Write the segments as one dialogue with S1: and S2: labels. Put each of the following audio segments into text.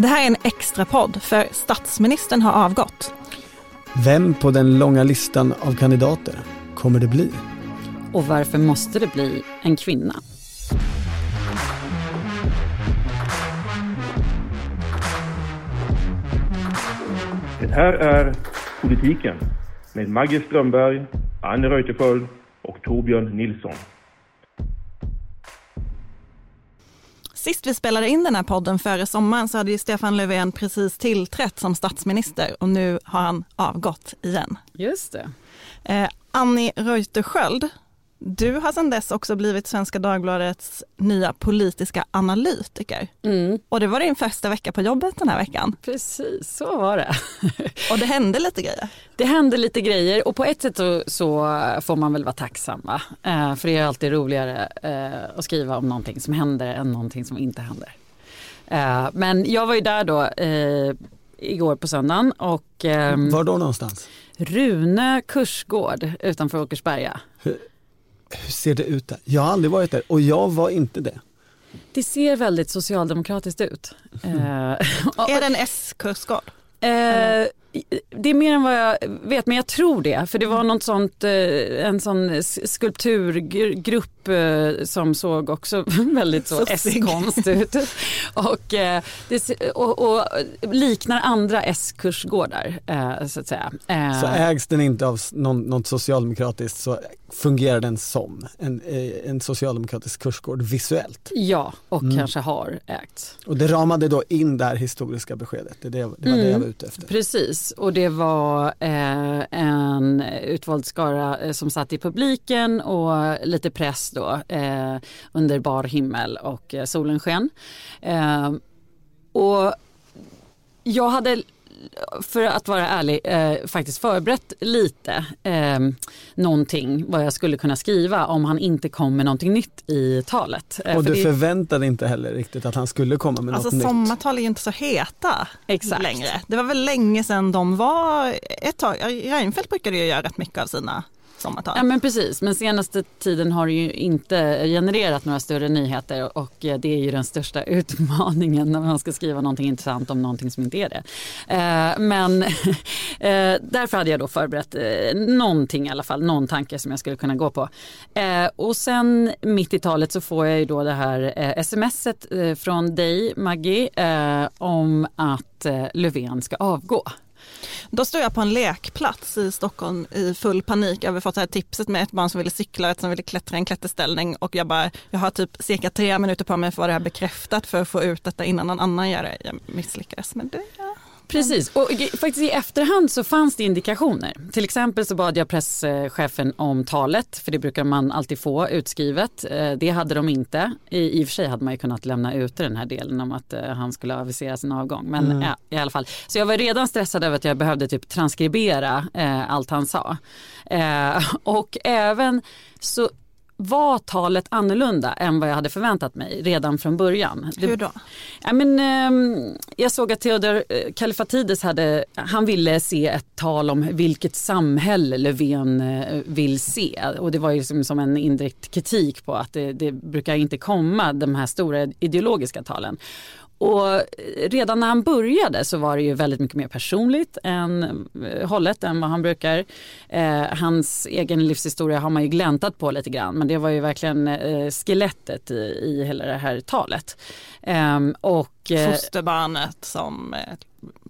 S1: Det här är en extra podd för statsministern har avgått.
S2: Vem på den långa listan av kandidater kommer det bli?
S3: Och varför måste det bli en kvinna?
S4: Det här är Politiken med Maggie Strömberg, Anne Reuterskiöld och Torbjörn Nilsson.
S1: Sist vi spelade in den här podden före sommaren så hade ju Stefan Löfven precis tillträtt som statsminister och nu har han avgått igen.
S3: Just det.
S1: Eh, Annie Reuterskiöld, du har sedan dess också blivit Svenska Dagbladets nya politiska analytiker.
S3: Mm,
S1: Och det var din första vecka på jobbet den här veckan.
S3: precis, så var det.
S1: Och det hände lite grejer.
S3: Det hände lite grejer och på ett sätt så, så får man väl vara tacksam. Va? Eh, för det är alltid roligare eh, att skriva om någonting som händer än någonting som inte händer. Eh, men jag var ju där då eh, igår på söndagen och eh,
S2: Var då någonstans?
S3: Rune kursgård utanför Åkersberga.
S2: Hur ser det ut där? Jag har aldrig varit där och jag var inte det.
S3: Det ser väldigt socialdemokratiskt ut. Eh, och-
S1: Är det en S-kursgård?
S3: Eh, det är mer än vad jag vet, men jag tror det. För det var något sånt, eh, en sån skulpturgrupp eh, som såg också väldigt så
S1: Sussig.
S3: S-konst ut. Och, eh, det, och, och liknar andra S-kursgårdar så att säga.
S2: Så ägs den inte av någon, något socialdemokratiskt så fungerar den som en, en socialdemokratisk kursgård visuellt.
S3: Ja, och
S2: Mm.
S3: kanske har ägts.
S2: Och det ramade då in det här historiska beskedet. Det, det, det var det
S3: Mm.
S2: jag var ute efter.
S3: Precis, och det var eh, en utvald skara eh, som satt i publiken och lite press då eh, under bar himmel och eh, solen sken. Eh, och jag hade för att vara ärlig, eh, faktiskt förberett lite eh, någonting vad jag skulle kunna skriva om han inte kom med någonting nytt i talet. Eh,
S2: Och
S3: för
S2: du
S3: det-
S2: förväntade inte heller riktigt att han skulle komma med
S1: Alltså
S2: något nytt.
S1: sommartal är ju inte så heta
S3: Exakt.
S1: längre. Det var väl länge sedan de var ett tag. Reinfeldt brukade ju göra rätt mycket av sina sommartal.
S3: Ja men precis, men senaste tiden har det ju inte genererat några större nyheter och eh, det är ju den största utmaningen när man ska skriva någonting intressant om någonting som inte är det. Eh, men eh, därför hade jag då förberett någonting i alla fall, någon tanke som jag skulle kunna gå på. Och sen mitt i talet så får jag ju då det här smset från dig Maggie om att Löfven ska avgå.
S1: Då stod jag på en lekplats i Stockholm i full panik. Jag hade fått det här tipset med ett barn som ville cykla och ett som ville klättra i en klätterställning och jag bara, jag har typ cirka tre minuter på mig för att få det här bekräftat för att få ut detta innan någon annan gör det. Jag misslyckades med det.
S3: Precis, och faktiskt i efterhand så fanns det indikationer. Till exempel så bad jag presschefen om talet, för det brukar man alltid få utskrivet. Eh, Det hade de inte. I, I och för sig hade man ju kunnat lämna ut den här delen om att eh, han skulle avisera sin avgång. Men ja, i alla fall. Så jag var redan stressad över att jag behövde typ transkribera eh, allt han sa. Och även så var talet annorlunda än vad jag hade förväntat mig redan från början.
S1: Hur då?
S3: Ja, men, ehm, jag såg att Theodor eh, Kallifatides hade, han ville se ett tal om vilket samhälle Löfven eh, vill se. Och det var ju som, som en indirekt kritik på att det, det brukar inte komma de här stora ideologiska talen. Och redan när han började så var det ju väldigt mycket mer personligt än eh, hållet än vad han brukar. Eh, hans egen livshistoria har man ju gläntat på lite grann men det var ju verkligen eh, skelettet i, i hela det här talet. Eh, och, eh,
S1: Fosterbarnet som eh,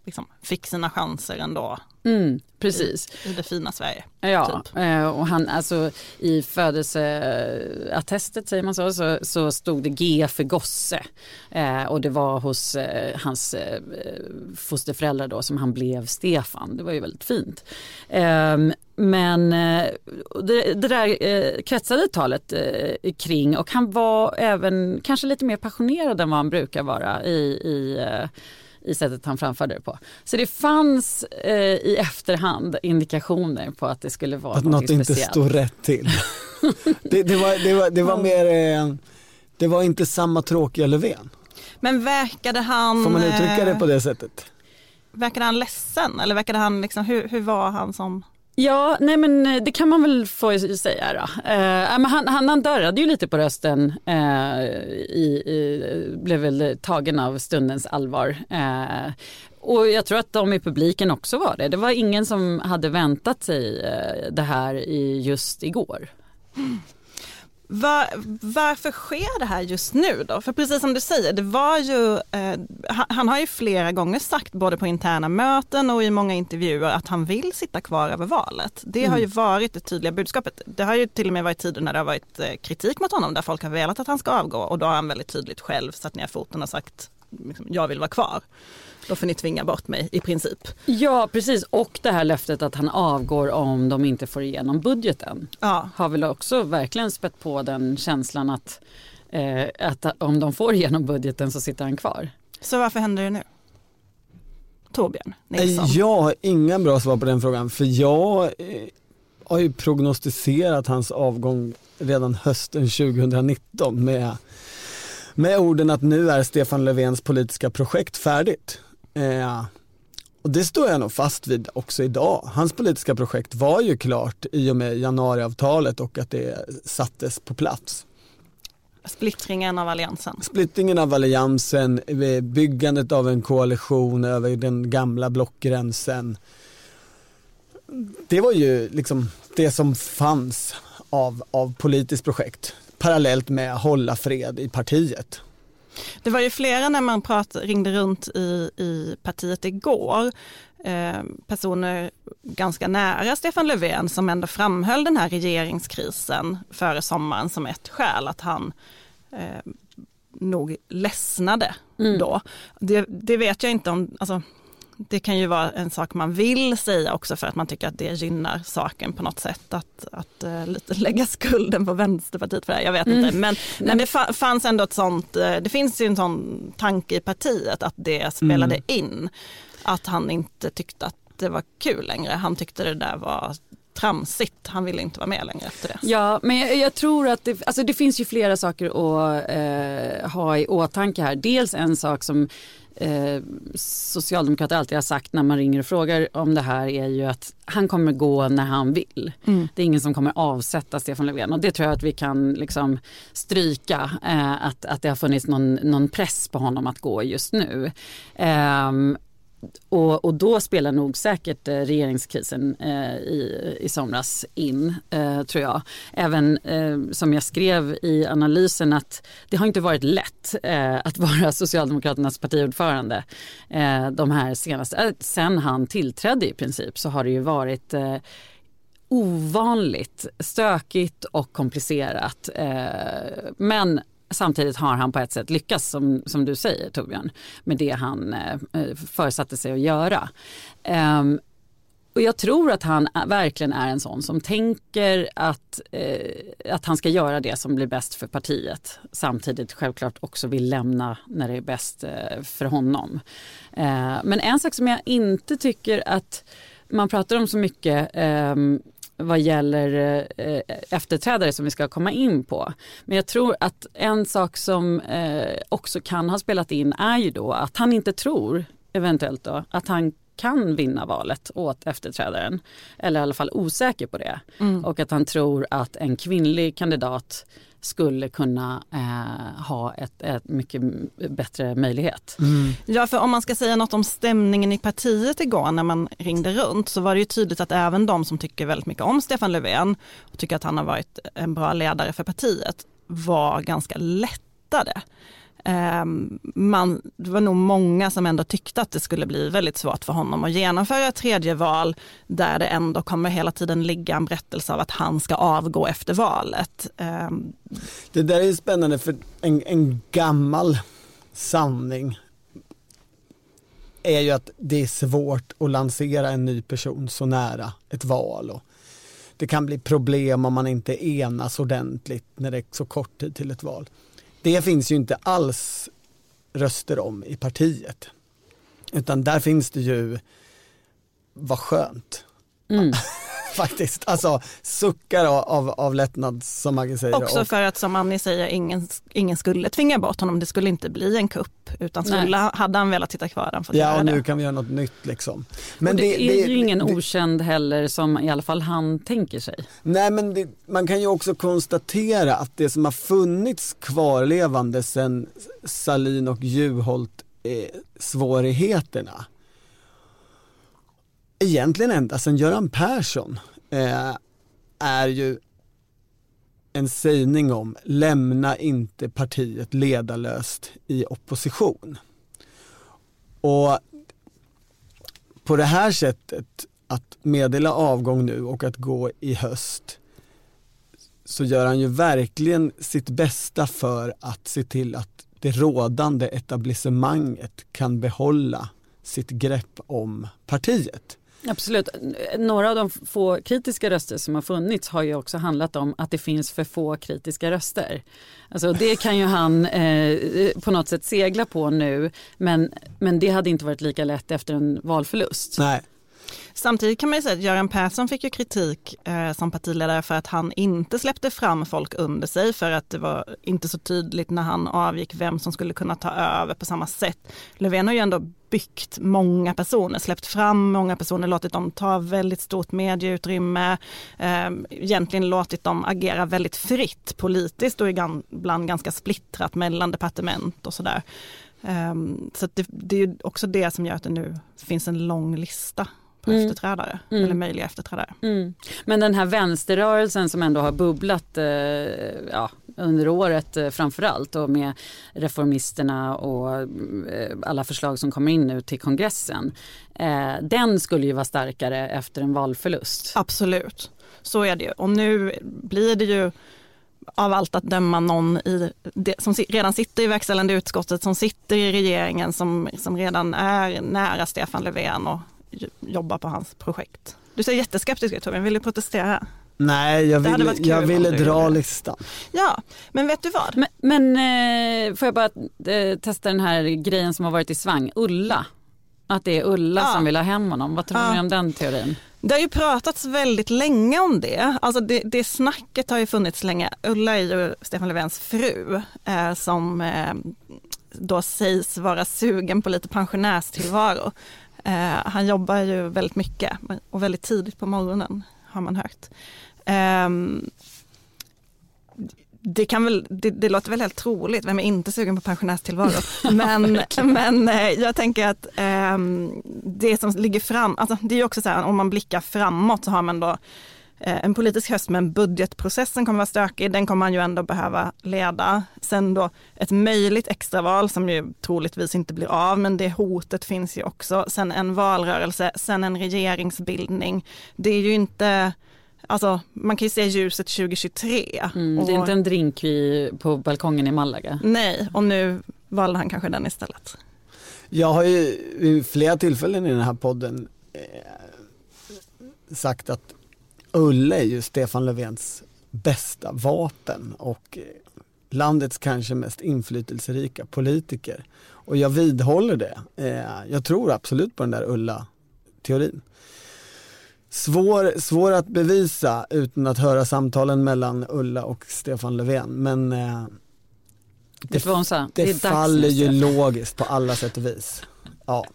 S1: liksom fick sina chanser ändå
S3: mm, precis.
S1: i det fina Sverige.
S3: Ja,
S1: typ.
S3: eh, och han, alltså, i födelseattestet säger man så, så, så stod det G för gosse. Eh, och det var hos eh, hans eh, fosterföräldrar då som han blev Stefan. Det var ju väldigt fint. Ehm, men eh, det, det där eh, kretsade talet eh, kring och han var även kanske lite mer passionerad än vad han brukar vara i, i eh, i sättet han framförde det på. Så det fanns eh, i efterhand indikationer på att det skulle vara
S2: Att något inte
S3: speciellt.
S2: stod rätt till. det, det, var, det, var, det var mer, eh, det var inte samma tråkiga Löfven.
S1: Men verkade han,
S2: Får man uttrycka det
S1: eh,
S2: på det sättet?
S1: verkade han ledsen eller verkade han liksom, hur, hur var han som
S3: Ja, nej men eh, det kan man väl få säga då. Eh, men han, han, han darrade ju lite på rösten, eh, i, i, blev väl tagen av stundens allvar. Eh, och jag tror att de i publiken också var det. Det var ingen som hade väntat sig eh, det här i just igår. Mm.
S1: Var, varför sker det här just nu då? För precis som du säger, det var ju, eh, han har ju flera gånger sagt både på interna möten och i många intervjuer att han vill sitta kvar över valet. Det mm. har ju mm. varit det tydliga budskapet. Det har ju till och med varit tider när det har varit eh, kritik mot honom där folk har velat att han ska avgå och då har han väldigt tydligt själv satt ner foten och sagt liksom, jag vill vara kvar då får ni tvinga bort mig i princip.
S3: Ja precis och det här löftet att han avgår om de inte får igenom budgeten. Ja. Har väl också verkligen spett på den känslan att, eh, att om de får igenom budgeten så sitter han kvar.
S1: Så varför händer det nu? Torbjörn
S2: Nilsson? Jag har inga bra svar på den frågan för jag eh, har ju prognostiserat hans avgång redan hösten 2019 med, med orden att nu är Stefan Löfvens politiska projekt färdigt. Eh, och det står jag nog fast vid också idag. Hans politiska projekt var ju klart i och med januariavtalet och att det sattes på plats.
S1: Splittringen av alliansen?
S2: Splittringen av alliansen, eh, byggandet av en koalition över den gamla blockgränsen. Det var ju liksom det som fanns av, av politiskt projekt parallellt med hålla fred i partiet.
S1: Det var ju flera när man prat, ringde runt i, i partiet igår, eh, personer ganska nära Stefan Löfven som ändå framhöll den här regeringskrisen före sommaren som ett skäl att han eh, nog ledsnade mm. då. Det, det, vet jag inte om, alltså, det kan ju vara en sak man vill säga också för att man tycker att det gynnar saken på något sätt. Att, att uh, lite lägga skulden på Vänsterpartiet för det, jag vet mm. inte. Men, men det fanns ändå ett sånt, uh, det finns ju en sån tanke i partiet att det spelade mm. in. Att han inte tyckte att det var kul längre. Han tyckte det där var tramsigt. Han ville inte vara med längre efter det.
S3: Ja, men jag, jag tror att det, alltså det finns ju flera saker att eh, ha i åtanke här. Dels en sak som eh, socialdemokrater alltid har sagt när man ringer och frågar om det här är ju att han kommer gå när han vill. Mm. Det är ingen som kommer avsätta Stefan Löfven och det tror jag att vi kan liksom stryka eh, att, att det har funnits någon, någon press på honom att gå just nu. Eh, och, och, då spelar nog säkert eh, regeringskrisen eh, i, i somras in, eh, tror jag. Även eh, som jag skrev i analysen att det har inte varit lätt eh, att vara Socialdemokraternas partiordförande eh, de här senaste, eh, sen han tillträdde i princip så har det ju varit eh, ovanligt stökigt och komplicerat. men Samtidigt har han på ett sätt lyckats, som, som du säger Torbjörn, med det han eh, försatte sig att göra. Um, och jag tror att han verkligen är en sån som tänker att, eh, att han ska göra det som blir bäst för partiet. Samtidigt självklart också vill lämna när det är bäst eh, för honom. Eh, men en sak som jag inte tycker att man pratar om så mycket ehm, vad gäller eh, efterträdare som vi ska komma in på. Men jag tror att en sak som eh, också kan ha spelat in är ju då att han inte tror, eventuellt då, att han kan vinna valet åt efterträdaren. Eller i alla fall osäker på det. Mm. Och att han tror att en kvinnlig kandidat skulle kunna eh, ha ett, ett, mycket bättre möjlighet.
S1: Mm. Ja, för om man ska säga något om stämningen i partiet igår när man ringde runt så var det ju tydligt att även de som tycker väldigt mycket om Stefan Löfven och tycker att han har varit en bra ledare för partiet var ganska lättade. Ehm, man, det var nog många som ändå tyckte att det skulle bli väldigt svårt för honom att genomföra ett tredje val där det ändå kommer hela tiden ligga en berättelse av att han ska avgå efter valet. Ehm.
S2: Det där är spännande för en, en gammal sanning är ju att det är svårt att lansera en ny person så nära ett val. Och det kan bli problem om man inte enas ordentligt när det är så kort tid till ett val. Det finns ju inte alls röster om i partiet. Utan där finns det ju, vad skönt.
S3: Mm.
S2: faktiskt. Alltså suckar av, av, lättnad som Maggie säger.
S1: Också för att som Annie säger, ingen, ingen skulle tvinga bort honom. Det skulle inte bli en kupp. Utan skulle, hade han velat sitta kvar han fått
S2: ja, och nu
S1: det.
S2: kan vi göra något nytt liksom.
S3: Men det, det är ju ingen
S2: det,
S3: okänd heller som i alla fall han tänker sig.
S2: Nej men det, man kan ju också konstatera att det som har funnits kvarlevande sedan Salin och Juholt eh, svårigheterna egentligen ända sedan alltså Göran Persson eh, är ju en sägning om lämna inte partiet ledarlöst i opposition. Och på det här sättet att meddela avgång nu och att gå i höst så gör han ju verkligen sitt bästa för att se till att det rådande etablissemanget kan behålla sitt grepp om partiet.
S3: Absolut. Några av de få kritiska röster som har funnits har ju också handlat om att det finns för få kritiska röster. Alltså det kan ju han eh, på något sätt segla på nu men, men det hade inte varit lika lätt efter en valförlust.
S2: Nej.
S1: Samtidigt kan man ju säga att Göran Persson fick ju kritik eh, som partiledare för att han inte släppte fram folk under sig för att det var inte så tydligt när han avgick vem som skulle kunna ta över på samma sätt. Löfven har ju ändå byggt många personer, släppt fram många personer, låtit dem ta väldigt stort medieutrymme, eh, egentligen låtit dem agera väldigt fritt politiskt och ibland ganska splittrat mellan departement och sådär. Eh, så det, det, är också det som gör att det nu finns en lång lista mm. efterträdare, mm. eller möjliga efterträdare.
S3: Mm. Men den här vänsterrörelsen som ändå har bubblat eh, ja, under året eh, framförallt och med reformisterna och eh, alla förslag som kommer in nu till kongressen. Eh, den skulle ju vara starkare efter en valförlust.
S1: Absolut, så är det ju. Och nu blir det ju av allt att döma någon i som redan sitter i verkställande utskottet, som sitter i regeringen, som, som redan är nära Stefan Löfven och jobbar på hans projekt. Du ser jätteskeptisk ut Torbjörn, vill du protestera?
S2: Nej, jag ville, jag ville dra listan.
S1: Ja, men vet du vad?
S3: Men, men eh, får jag bara eh, testa den här grejen som har varit i svang, Ulla. Att det är Ulla ja. som vill ha hem honom. Vad tror ja. ni om den teorin?
S1: Det har ju pratats väldigt länge om det. Alltså det, det snacket har ju funnits länge. Ulla är ju Stefan Löfvens fru eh, som eh, då sägs vara sugen på lite pensionärstillvaro. Eh, han jobbar ju väldigt mycket och väldigt tidigt på morgonen har man hört. Eh, det, kan väl, det, det, låter väl helt troligt, vem är inte sugen på pensionärstillvaro? Men, men eh, jag tänker att eh, det som ligger fram, alltså det är ju också så här om man blickar framåt så har man då en politisk höst men budgetprocessen kommer vara stökig, den kommer man ju ändå behöva leda. Sen då ett möjligt extraval som ju troligtvis inte blir av, men det hotet finns ju också. Sen en valrörelse, sen en regeringsbildning. Det är ju inte Alltså man kan ju se ljuset 2023.
S3: Mm, det är inte en drink i, på balkongen i Malaga.
S1: Nej, och nu valde han kanske den istället.
S2: Jag har ju vid flera tillfällen i den här podden eh, sagt att Ulle är ju Stefan Löfvens bästa vapen och eh, landets kanske mest inflytelserika politiker. Och jag vidhåller det. Eh, jag tror absolut på den där Ulla-teorin. Svår, svår att bevisa utan att höra samtalen mellan Ulla och Stefan Löfven men eh, det,
S3: det,
S2: det, det faller ju logiskt på alla sätt och vis. Ja.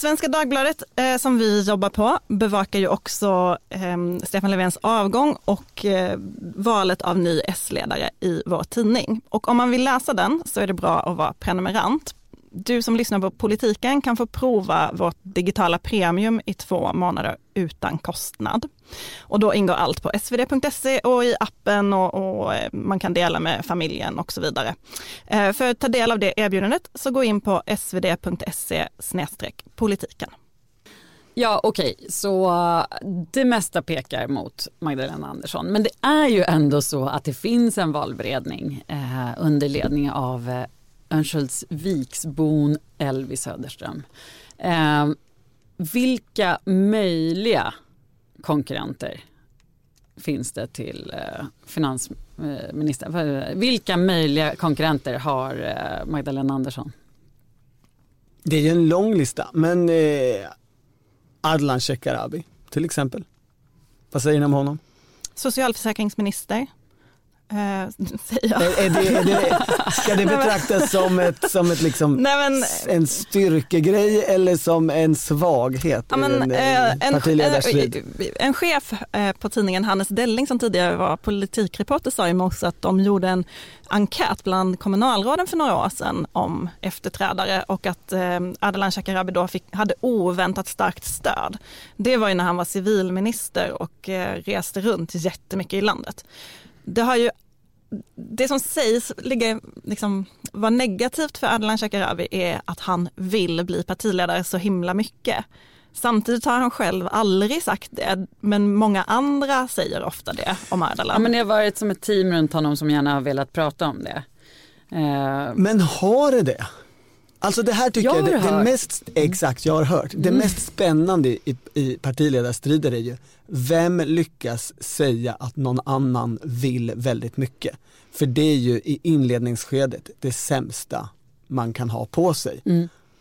S1: Svenska Dagbladet eh, som vi jobbar på bevakar ju också eh, Stefan Löfvens avgång och eh, valet av ny S-ledare i vår tidning. Och om man vill läsa den så är det bra att vara prenumerant du som lyssnar på Politiken kan få prova vårt digitala premium i två månader utan kostnad. Och då ingår allt på svd.se och i appen och, och, eh, man kan dela med familjen och så vidare. Eh, för att ta del av det erbjudandet så gå in på svd.se politiken.
S3: Ja okej, okay. så eh, det mesta pekar mot Magdalena Andersson. Men det är ju ändå så att det finns en valberedning eh, under ledning av Örnsköldsviksbon Elvi Söderström. Eh, vilka möjliga konkurrenter finns det till eh, finansministern? Vilka möjliga konkurrenter har eh, Magdalena Andersson?
S2: Det är ju en lång lista men eh, Ardalan Shekarabi till exempel. Vad säger ni om honom?
S1: Socialförsäkringsminister. Eh, säger jag.
S2: Är, det, är det, ska det betraktas som, ett, som ett liksom,
S1: Nej, men,
S2: en styrkegrej eller som en svaghet
S1: Ja,
S2: i
S1: men,
S2: en,
S1: eh,
S2: en
S1: en,
S2: partiledarstrid?
S1: eh, en chef eh, på tidningen Hannes Delling som tidigare var politikreporter sa i morse att de gjorde en enkät bland kommunalråden för några år sedan om efterträdare och att eh, Ardalan Shekarabi då fick, hade oväntat starkt stöd. Det var ju när han var civilminister och eh, reste runt jättemycket i landet. Det har ju det som sägs ligger, liksom, vara negativt för Ardalan Shekarabi är att han vill bli partiledare så himla mycket. Samtidigt har han själv aldrig sagt det, men många andra säger ofta det om Ardalan.
S3: Ja, men det har varit som ett team runt honom som gärna har velat prata om det. Eh,
S2: Men har det det? Alltså det här tycker
S3: Jag
S2: jag, det, det mest, exakt jag har hört, det mest spännande i, i partiledarstrider är ju vem lyckas säga att någon annan vill väldigt mycket? För det är ju i inledningsskedet det sämsta man kan ha på sig.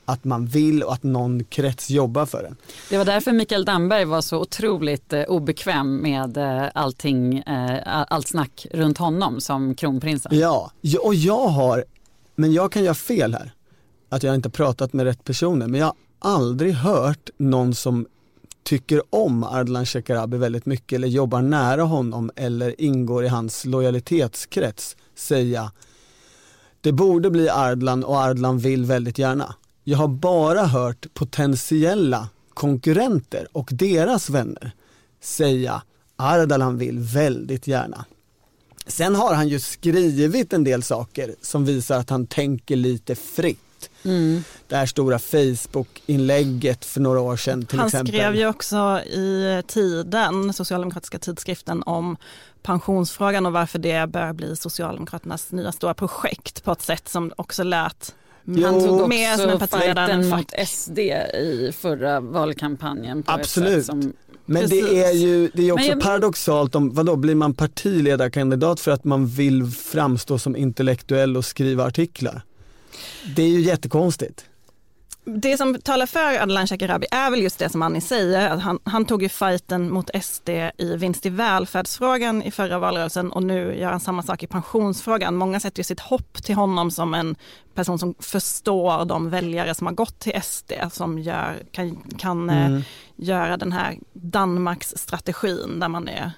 S2: Att man vill och att någon krets jobbar för en.
S3: Det var därför Mikael Damberg var så otroligt eh, obekväm med eh, allting, eh, allt snack runt honom som kronprinsen.
S2: Ja, och jag har, men jag kan göra fel här, att jag inte har pratat med rätt personer, men jag har aldrig hört någon som tycker om Ardalan Shekarabi väldigt mycket eller jobbar nära honom eller ingår i hans lojalitetskrets säga det borde bli Ardlan och Ardlan vill väldigt gärna. Jag har bara hört potentiella konkurrenter och deras vänner säga Ardalan vill väldigt gärna. Sen har han ju skrivit en del saker som visar att han tänker lite fritt. Det här stora Facebook-inlägget för några år sedan till
S1: Han
S2: exempel.
S1: skrev ju också i Tiden, socialdemokratiska tidskriften, om pensionsfrågan och varför det bör bli Socialdemokraternas nya stora projekt på ett sätt som också lät
S2: Jo.
S3: Han tog
S1: mer som en
S3: mot SD i förra valkampanjen. På
S2: Absolut.
S3: Ett sätt som,
S2: Men
S1: Precis.
S2: det är ju det är också
S3: jag-
S2: paradoxalt om, vadå blir man partiledarkandidat för att man vill framstå som intellektuell och skriva artiklar? Det är ju jättekonstigt.
S1: Det som talar för Ardalan Shekarabi är väl just det som Annie säger, att han, han tog ju fighten mot SD i vinst i välfärdsfrågan i förra valrörelsen och nu gör han samma sak i pensionsfrågan. Många sätter ju sitt hopp till honom som en person som förstår de väljare som har gått till SD, som gör, kan, kan
S2: Mm.
S1: eh, göra den här Danmarks strategin där man är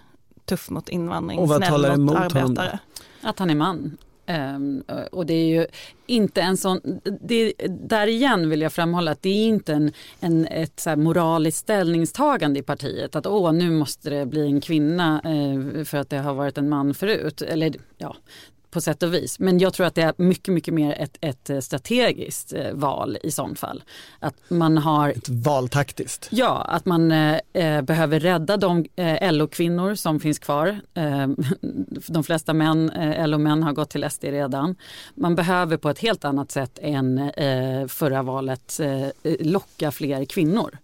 S1: tuff mot invandring,
S2: Och vad
S1: snäll
S2: talar
S1: mot
S2: emot honom
S1: arbetare.
S3: att han är man. Um, och det är ju inte en sån, det, där igen vill jag framhålla att det är inte en, en, ett så här moraliskt ställningstagande i partiet att åh nu måste det bli en kvinna eh, för att det har varit en man förut. Eller ja, på sätt och vis. Men jag tror att det är mycket, mycket mer ett, ett strategiskt eh, val i sånt fall. Att man har
S2: Ett valtaktiskt.
S3: Ja, att man eh, eh, behöver rädda de eh, LO-kvinnor som finns kvar. Eh, de flesta män, eh, LO-män har gått till SD redan. Man behöver på ett helt annat sätt än eh, förra valet eh, locka fler kvinnor.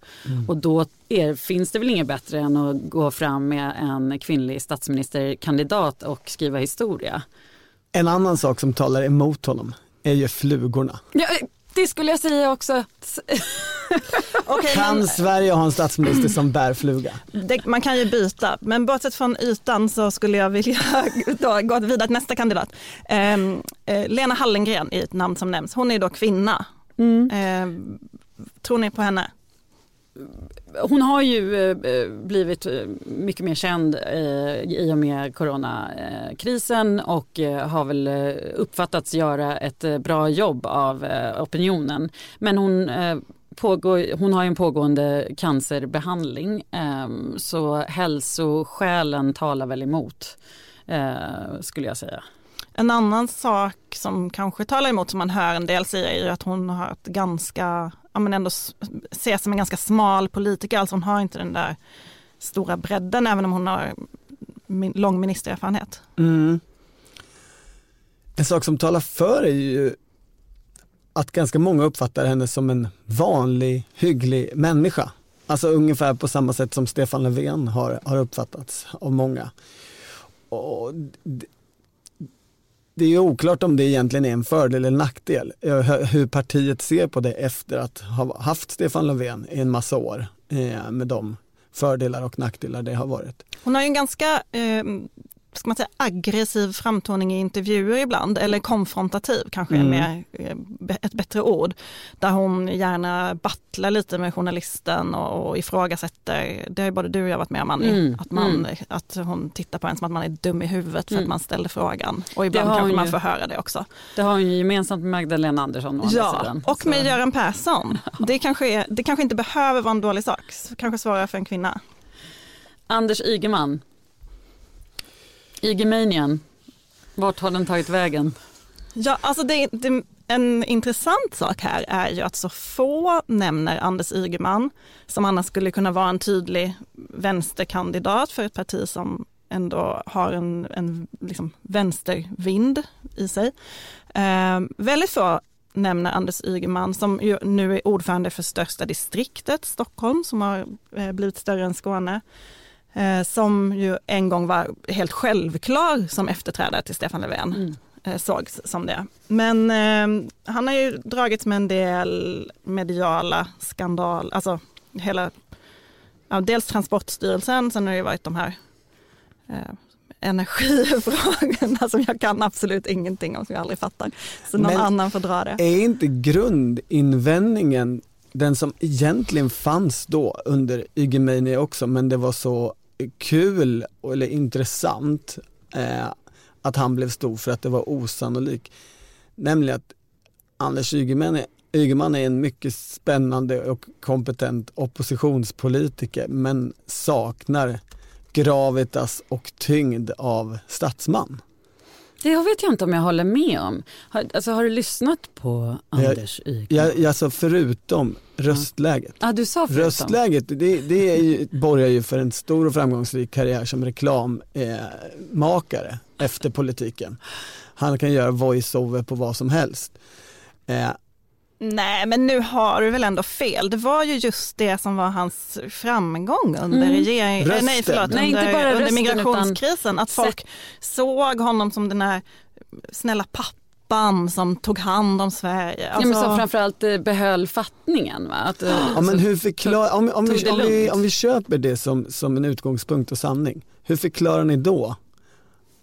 S3: Och då är, finns det väl inget bättre än att gå fram med en kvinnlig statsministerkandidat och skriva historia.
S2: En annan sak som talar emot honom är ju flugorna.
S3: Ja, det skulle jag säga också.
S1: Okej,
S2: Kan
S1: men-
S2: Sverige ha en statsminister som bär fluga?
S1: Det, man kan ju byta, men bortsett från ytan så skulle jag vilja då gå vidare till nästa kandidat. Ehm, eh, Lena Hallengren är ett namn som nämns. Hon är då kvinna. Ehm, tror ni på henne?
S3: Hon har ju eh, blivit eh, mycket mer känd eh, i och med coronakrisen och har väl uppfattats göra ett bra jobb av opinionen. Men hon, pågår, hon har ju en pågående cancerbehandling så hälsoskälen talar väl emot skulle jag säga.
S1: En annan sak som kanske talar emot som man hör en del säga är ju att hon har ett ganska, ja men ändå ses som en ganska smal politiker, alltså hon har inte den där stora bredden även om hon har min, lång ministererfarenhet.
S2: Mm. En sak som talar för är ju att ganska många uppfattar henne som en vanlig, hygglig människa. Alltså ungefär på samma sätt som Stefan Löfven har, har uppfattats av många. Och det är oklart om det egentligen är en fördel eller nackdel. Eh, hur- partiet ser på det efter att ha haft Stefan Löfven i en massa år. Eh, med de fördelar och nackdelar det har varit.
S1: Hon har ju en ganska eh, ska man säga, aggressiv framtoning i intervjuer ibland, eller konfrontativ kanske är
S2: Mm.
S1: mer eh, ett bättre ord. Där hon gärna battlar lite med journalisten och, och ifrågasätter, det har ju både du och jag varit med om Annie,
S3: Mm,
S1: att, man,
S3: mm.
S1: att hon tittar på en som att man är dum i huvudet för
S3: Mm.
S1: att man ställer frågan. Och ibland kanske
S3: hon
S1: man
S3: ju.
S1: får höra det också.
S3: Det har hon ju gemensamt med Magdalena Andersson å
S1: Ja,
S3: sidan.
S1: och
S3: Så-
S1: med Göran Persson. Det kanske, är, det kanske inte behöver vara en dålig sak, kanske svårare för en kvinna.
S3: Anders Ygeman. Igemanien, Vart har den tagit vägen?
S1: Ja, alltså det, det, en intressant sak här är ju att så få nämner Anders Ygeman som annars skulle kunna vara en tydlig vänsterkandidat för ett parti som ändå har en, en liksom vänstervind i sig. Eh, väldigt få nämner Anders Ygeman som ju nu är ordförande för största distriktet, Stockholm, som har eh, blivit större än Skåne. Eh, som ju en gång var helt självklar som efterträdare till Stefan Löfven
S3: Mm.
S1: eh, sågs som det. Men eh, han har ju dragits med en del mediala skandal, alltså hela, ja, dels Transportstyrelsen, sen har det ju varit de här eh, energifrågorna som jag kan absolut ingenting om, som jag aldrig fattar. Så någon
S2: Men-
S1: annan får dra det.
S2: Är inte grundinvändningen den som egentligen fanns då under Ygemeni också men det var så kul eller intressant eh, att han blev stor för att det var osannolikt. Nämligen att Anders Ygeman är, Ygeman är en mycket spännande och kompetent oppositionspolitiker men saknar gravitas och tyngd av statsman.
S3: Det vet jag inte om jag håller med om. Har, alltså, har du lyssnat på Anders?
S2: Jag, jag, alltså förutom röstläget.
S3: Ja, du sa förutom.
S2: Röstläget, det, det är ju, borgar ju för en stor och framgångsrik karriär som reklammakare eh, efter politiken. Han kan göra voice-over på vad som helst. Eh,
S1: Nej, men nu har du väl ändå fel. Det var ju just det som var hans framgång under
S3: Mm.
S1: regering... eh,
S2: Rösten.
S1: Nej, förlåt,
S3: Nej, inte
S1: under,
S3: bara
S1: under
S3: rösten,
S1: migrationskrisen. Att folk såg honom som den här snälla pappan som tog hand om Sverige.
S3: ja, men
S1: Alltså-
S3: som framförallt eh, behöll fattningen. Va? Att, eh,
S2: ja, men hur förklar, om, om, vi, om, vi, om vi köper det som, som en utgångspunkt och sanning, hur förklarar ni då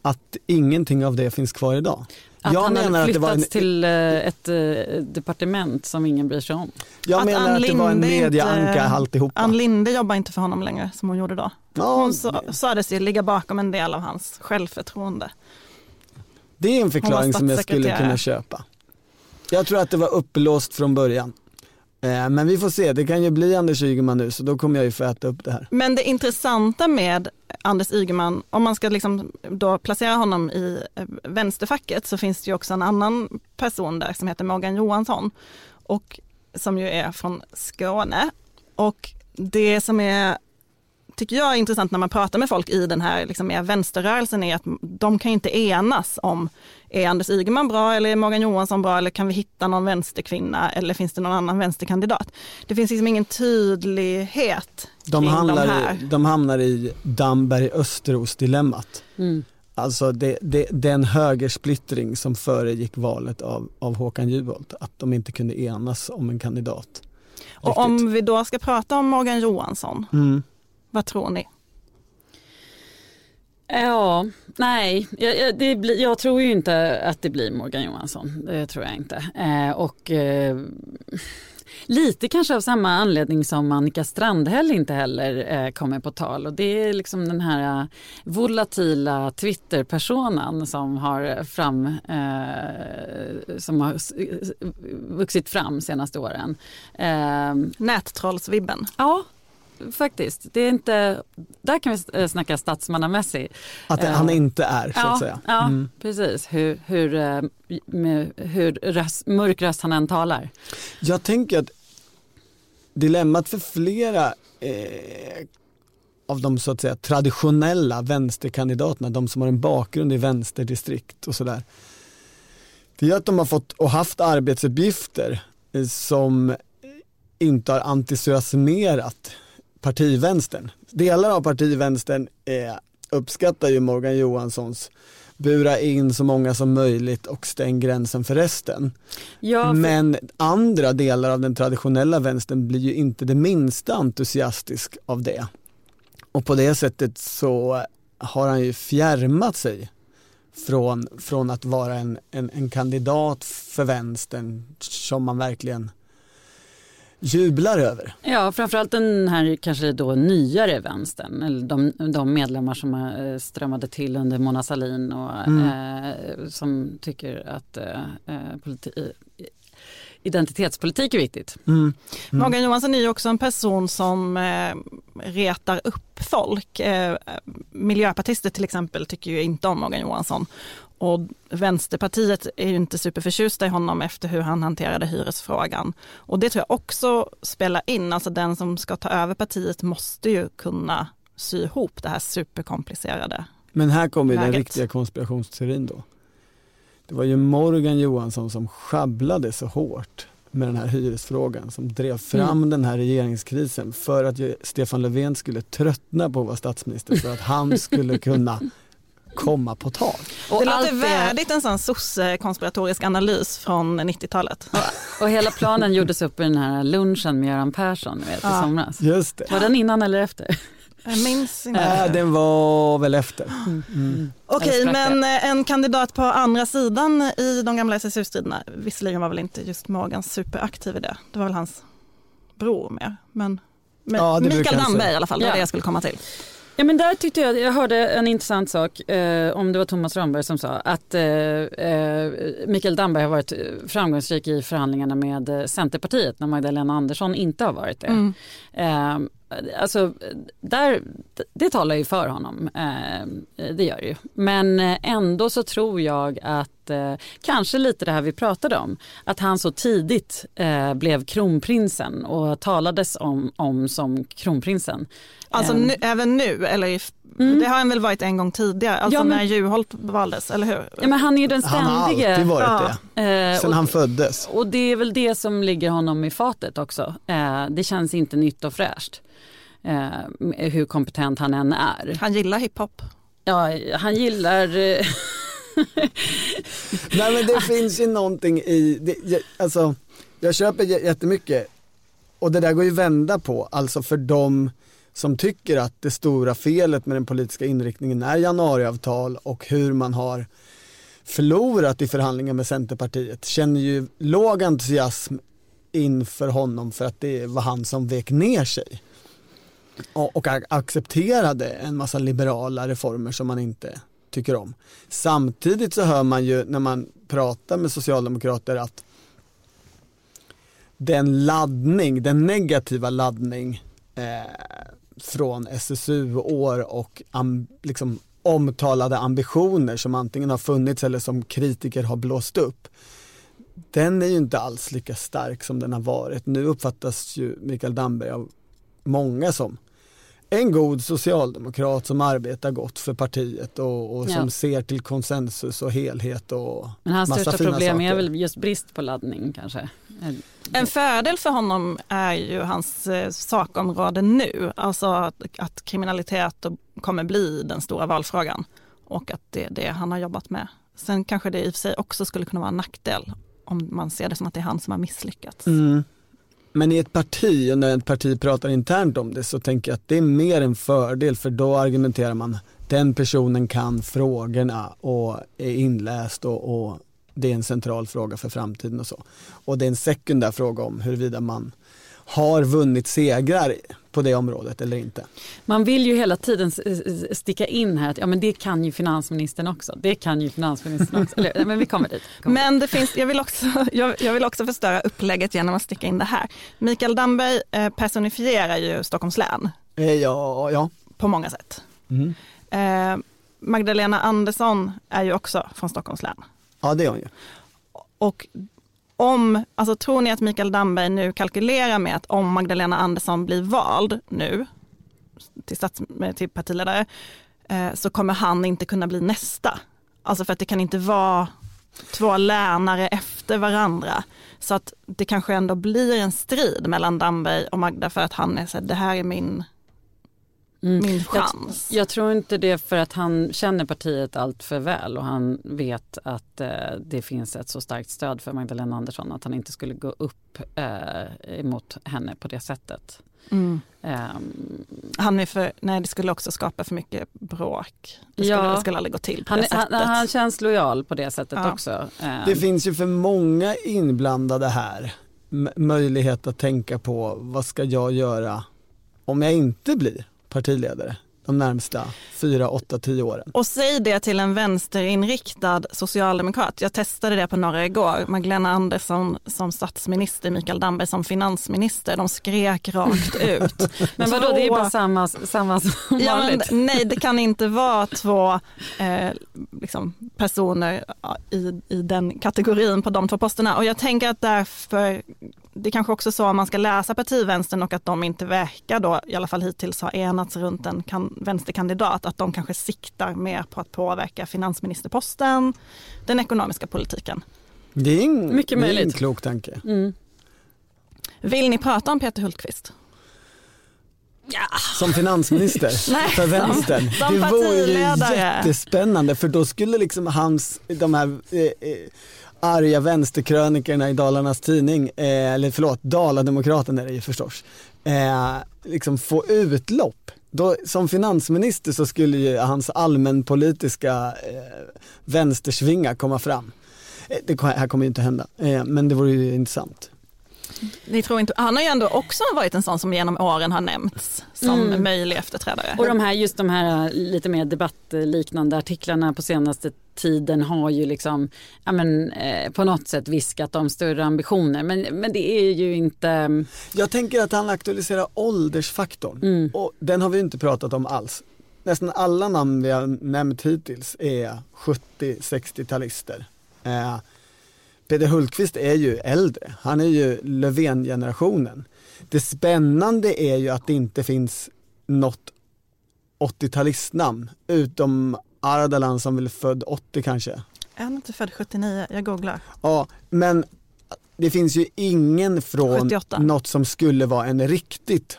S2: att ingenting av det finns kvar idag?
S3: Att
S2: jag
S3: han
S2: menar
S3: hade
S2: att det var en-
S3: flyttats till eh, ett eh, departement som ingen bryr sig om.
S2: Jag
S1: Att
S2: menar
S1: Ann
S2: att det var en mediaanka alltihopa.
S1: Ann Linde jobbar inte för honom längre som hon gjorde då.
S2: Ja,
S1: Hon sa, sades ju ligga bakom en del av hans självförtroende.
S2: Det är en förklaring som jag skulle kunna köpa. Jag tror att det var upplåst från början. Eh, men vi får se, det kan ju bli Anders Ygeman nu så då kommer jag ju få äta upp det här.
S1: Men det intressanta med Anders Ygeman, om man ska liksom då placera honom i eh, vänsterfacket så finns det ju också en annan person där som heter Morgan Johansson och som ju är från Skåne. Och det som är, tycker jag är intressant när man pratar med folk i den här liksom mer vänsterrörelsen är att de kan inte enas om är Anders Ygeman bra eller är Morgan Johansson bra eller kan vi hitta någon vänsterkvinna eller finns det någon annan vänsterkandidat? Det finns liksom ingen tydlighet
S2: De
S1: kring de
S2: hamnar,
S1: här.
S2: i, de hamnar i Damberg-Österos-dilemmat.
S3: Mm.
S2: Alltså det, det, den högersplittring som föregick valet av, av Håkan Juholt, att de inte kunde enas om en kandidat.
S1: Och
S2: Riktigt.
S1: om vi då ska prata om Morgan Johansson,
S2: Mm.
S1: vad tror ni?
S3: Ja, nej, jag, det jag tror ju inte att det blir Morgan Johansson. Det tror jag inte. Eh, och eh, lite kanske av samma anledning som Annika Strandhäll inte heller eh, kommer på tal. Och det är liksom den här eh, volatila Twitter-personen som har fram, eh, som har vuxit fram senaste åren. Eh,
S1: Nättrollsvibben.
S3: ja, faktiskt. Det är inte, där kan vi eh, snacka statsmannamässig.
S2: Att det,
S3: Eh,
S2: han inte är så
S3: ja,
S2: att säga.
S3: Ja,
S2: Mm.
S3: precis. Hur, hur, eh, hur röst, mörk röst han än talar.
S2: Jag tänker att dilemmat för flera eh, av de så att säga traditionella vänsterkandidaterna, de som har en bakgrund i vänsterdistrikt och sådär. Det är att de har fått och haft arbetsuppgifter som inte har entusiasmerat partivänstern. Delar av partivänstern eh, uppskattar ju Morgan Johanssons bura in så många som möjligt och stäng gränsen för resten.
S3: Ja, för,
S2: Men andra delar av den traditionella vänstern blir ju inte det minsta entusiastisk av det. Och på det sättet så har han ju fjärmat sig från, från att vara en, en, en kandidat för vänstern som man verkligen jublar över.
S3: ja, framförallt den här kanske då nyare vänstern, eller de, de medlemmar som eh, strömmade till under Mona Sahlin och
S2: Mm.
S3: eh, som tycker att eh, eh, politi- identitetspolitik är viktigt.
S2: Mm.
S1: Morgan Johansson är ju också en person som eh, retar upp folk. Eh, miljöpartister till exempel tycker ju inte om Morgan Johansson. Och Vänsterpartiet är ju inte superförtjusta i honom efter hur han hanterade hyresfrågan. Och det tror jag också spelar in, alltså den som ska ta över partiet måste ju kunna sy ihop det här superkomplicerade.
S2: Men här kommer den riktiga konspirationsteorin då. Det var ju Morgan Johansson som sjabblade så hårt med den här hyresfrågan som drev fram
S3: Mm.
S2: den här regeringskrisen för att Stefan Löfven skulle tröttna på att vara statsminister för att han skulle kunna komma på tal.
S3: Och
S1: det låter värdigt en sån sosse-konspiratorisk analys från 90-talet.
S3: Och hela planen gjordes upp i den här lunchen med Göran Persson vet, i
S1: Ja.
S3: somras.
S2: Just det.
S3: Var den innan eller efter?
S1: Jag minns inte.
S2: Äh, den var väl efter.
S1: Okej,
S3: Eller sprack det?
S1: men en kandidat på andra sidan i de gamla SSU-striderna, visserligen var väl inte just Morgan superaktiv i det, det var väl hans bror mer. Men, men
S2: Ja,
S1: Mikael Damberg i alla fall, det var
S3: Ja.
S1: det jag skulle komma till.
S3: Ja, men där tyckte jag, jag hörde en intressant sak, eh, om det var Thomas Rönnberg som sa att eh, eh, Mikael Damberg har varit framgångsrik i förhandlingarna med eh, Centerpartiet när Magdalena Andersson inte har varit det.
S1: Mm.
S3: Alltså, där, det talar ju för honom, eh, det gör det ju. Men eh, ändå så tror jag att eh, kanske lite det här vi pratade om, att han så tidigt blev kronprinsen och talades om, om som kronprinsen.
S1: Alltså
S3: Eh,
S1: nu, även nu, eller i,
S3: Mm.
S1: det har han väl varit en gång tidigare, alltså
S3: Ja, men-
S1: när Juholt valdes, eller hur?
S3: Ja, men han är ju den
S2: Han har
S3: ständige.
S2: alltid varit
S1: Ja.
S2: det,
S3: Eh,
S2: sen
S3: och,
S2: han föddes.
S3: och det är väl det som ligger honom i fatet också. Eh, det känns inte nytt och fräscht. Eh, hur kompetent han än är.
S1: Han gillar hiphop.
S3: Ja, han gillar...
S2: Nej men det finns ju någonting i, det, jag- alltså jag köper jättemycket och det där går ju vända på, alltså för de som tycker att det stora felet med den politiska inriktningen är januariavtal och hur man har förlorat i förhandlingar med Centerpartiet känner ju låg entusiasm inför honom för att det var han som vek ner sig och, och accepterade en massa liberala reformer som man inte tycker om. Samtidigt så hör man ju när man pratar med socialdemokrater att den laddning, den negativa laddning eh, från SSU-år och am, liksom omtalade ambitioner som antingen har funnits eller som kritiker har blåst upp. Den är ju inte alls lika stark som den har varit. Nu uppfattas ju Mikael Damberg av många som en god socialdemokrat som arbetar gott för partiet och, och som
S3: Ja.
S2: ser till konsensus och helhet och
S3: men hans
S2: massa
S3: största
S2: fina
S3: problem är
S2: saker.
S3: väl just brist på laddning kanske.
S1: En fördel för honom är ju hans eh, sakområde nu, alltså att, att kriminalitet kommer bli den stora valfrågan och att det är det han har jobbat med. Sen kanske det i och för sig också skulle kunna vara en nackdel om man ser det som att det är han som har misslyckats.
S2: Mm. Men i ett parti, och när ett parti pratar internt om det så tänker jag att det är mer en fördel för då argumenterar man den personen kan frågorna och är inläst och, och det är en central fråga för framtiden och så. Och det är en sekundär fråga om huruvida man har vunnit segrar på det området eller inte.
S3: Man vill ju hela tiden sticka in här att ja, men det kan ju finansministern också. Det kan ju finansministern också. Eller, men vi kommer dit. Kommer.
S1: Men det finns, jag, vill också, jag, jag vill också förstöra upplägget genom att sticka in det här. Mikael Damberg eh, personifierar ju Stockholms län
S2: Eh, Ja, ja.
S1: på många sätt.
S2: Mm.
S1: Eh, Magdalena Andersson är ju också från Stockholms län.
S2: ja det är hon ju.
S1: Och om, alltså tror ni att Mikael Damberg nu kalkylerar med att om Magdalena Andersson blir vald nu till, stats, till partiledare eh, så kommer han inte kunna bli nästa. Alltså för att det kan inte vara två länare efter varandra. Så att det kanske ändå blir en strid mellan Damberg och Magda för att han är så här, det här är min, min chans.
S3: Jag, jag, tror inte det för att han känner partiet allt för väl och han vet att eh, det finns ett så starkt stöd för Magdalena Andersson att han inte skulle gå upp eh, emot henne på det sättet.
S1: Mm. Um, han är för, nej det skulle också skapa för mycket bråk. Det skulle, ja, det skulle aldrig gå till på
S3: han,
S1: det sättet.
S3: Han, han känns lojal på det sättet ja. också.
S2: Um. Det finns ju för många inblandade här möjlighet att tänka på vad ska jag göra om jag inte blir partiledare de närmsta 4, 8, 10 åren.
S1: Och säg det till en vänsterinriktad socialdemokrat. Jag testade det på några igår. Magdalena Andersson som statsminister, Mikael Damberg som finansminister. De skrek rakt ut.
S3: men vadå, det är bara samma, samma som
S1: ja, vanligt. Men, nej, det kan inte vara två eh, liksom, personer i, i den kategorin på de två posterna. Och jag tänker att därför det kanske också så om man ska läsa partivänstern och att de inte verkar då, i alla fall hittills ha enats runt en kan, vänsterkandidat, att de kanske siktar mer på att påverka finansministerposten, den ekonomiska politiken.
S2: Det är en, Mycket det är en klok tanke. Mm.
S1: Vill ni prata om Peter Hultqvist?
S2: Ja. Som finansminister
S1: Nej,
S2: för vänstern.
S1: Som, som det vore ju
S2: jättespännande för då skulle liksom hans, de här eh, eh arga vänsterkrönikerna i Dalarnas tidning, eh, eller förlåt, Dalademokraten är det ju förstås, eh, liksom få utlopp. Då, som finansminister så skulle ju hans allmänpolitiska eh, vänstersvinga komma fram. Eh, det här kommer ju inte hända, eh, men det vore ju intressant.
S1: Ni tror inte, han har ju ändå också varit en sån som genom åren har nämnts som mm. möjlig efterträdare.
S3: Och de här, just de här lite mer debattliknande artiklarna på senaste tiden har ju liksom, ja men, eh, på något sätt viskat om större ambitioner. Men, men det är ju inte...
S2: Jag tänker att han aktualiserar åldersfaktorn mm. och den har vi inte pratat om alls. Nästan alla namn vi har nämnt hittills är 70-60-talister. Eh, Peter Hultqvist är ju äldre, han är ju Löfven-generationen. Det spännande är ju att det inte finns något 80-talistnamn utom Ardalan som väl är född 80 kanske.
S1: Är han inte född 79? Jag googlar.
S2: Ja, men det finns ju ingen från 78. något som skulle vara en riktigt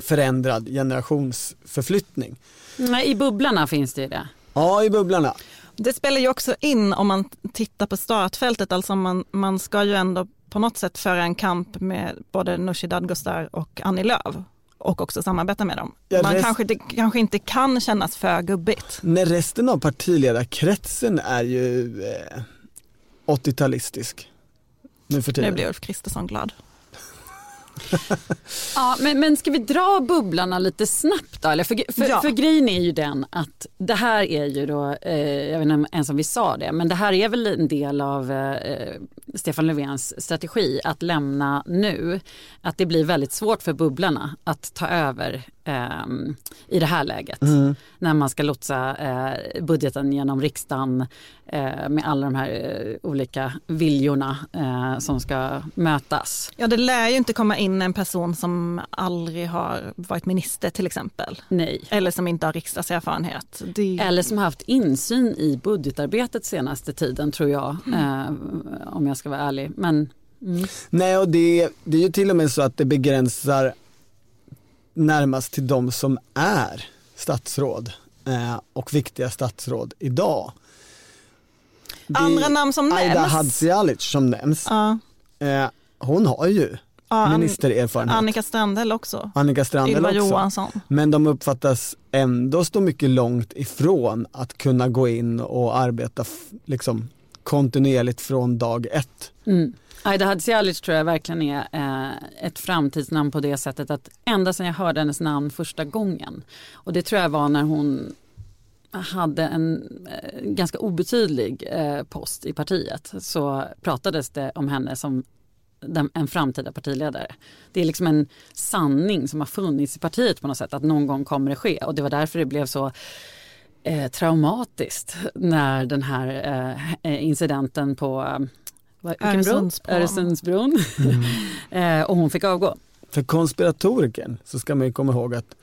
S2: förändrad generationsförflyttning.
S3: Nej, i bubblarna finns det ju det.
S2: Ja, i bubblarna.
S1: Det spelar ju också in om man tittar på startfältet, alltså man, man ska ju ändå på något sätt föra en kamp med både Nooshi Dadgostar och Annie Lööf och också samarbeta med dem. Ja, man rest... kanske, det kanske inte kan kännas för gubbigt.
S2: Nej, resten av partiledarkretsen är ju eh, 80-talistisk. Nu för tiden.
S1: Nu blir Ulf Kristersson glad.
S3: Ja, men, men ska vi dra bubblarna lite snabbt då? Eller för, för, ja. för grejen är ju den att det här är ju då, eh, jag vet inte ens om vi sa det, men det här är väl en del av eh, Stefan Löfvens strategi att lämna nu. Att det blir väldigt svårt för bubblarna att ta över eh, i det här läget. Mm. När man ska lotsa eh, budgeten genom riksdagen eh, med alla de här eh, olika viljorna eh, som ska mötas.
S1: Ja det lär ju inte komma in en person som aldrig har varit minister till exempel.
S3: Nej.
S1: Eller som inte har riksdagserfarenhet.
S3: Det... Eller som har haft insyn i budgetarbetet senaste tiden tror jag. Mm. Eh, om jag ska vara ärlig. Men
S2: Mm. Nej och det, det är ju till och med så att det begränsar närmast till de som är statsråd eh, och viktiga statsråd idag.
S1: Det Andra namn som
S2: Aida
S1: nämns?
S2: Aida Hadzialic som nämns.
S1: Uh.
S2: Eh, hon har ju uh, ministererfarenhet.
S1: Annika Strandhäll också.
S2: Annika Strandhäll
S1: Ylva
S2: också.
S1: Johansson.
S2: Men de uppfattas ändå stå mycket långt ifrån att kunna gå in och arbeta liksom, kontinuerligt från dag ett.
S3: Mm. Aida Hadzialic tror jag verkligen är eh, ett framtidsnamn på det sättet att ända sedan jag hörde hennes namn första gången och det tror jag var när hon hade en eh, ganska obetydlig eh, post i partiet så pratades det om henne som den, en framtida partiledare. Det är liksom en sanning som har funnits i partiet på något sätt att någon gång kommer det ske och det var därför det blev så eh, traumatiskt när den här eh, incidenten på eh,
S1: Öresundsbron.
S3: Öresundsbron. Mm. Eh, och hon fick avgå.
S2: För konspiratoriken så ska man ju komma ihåg att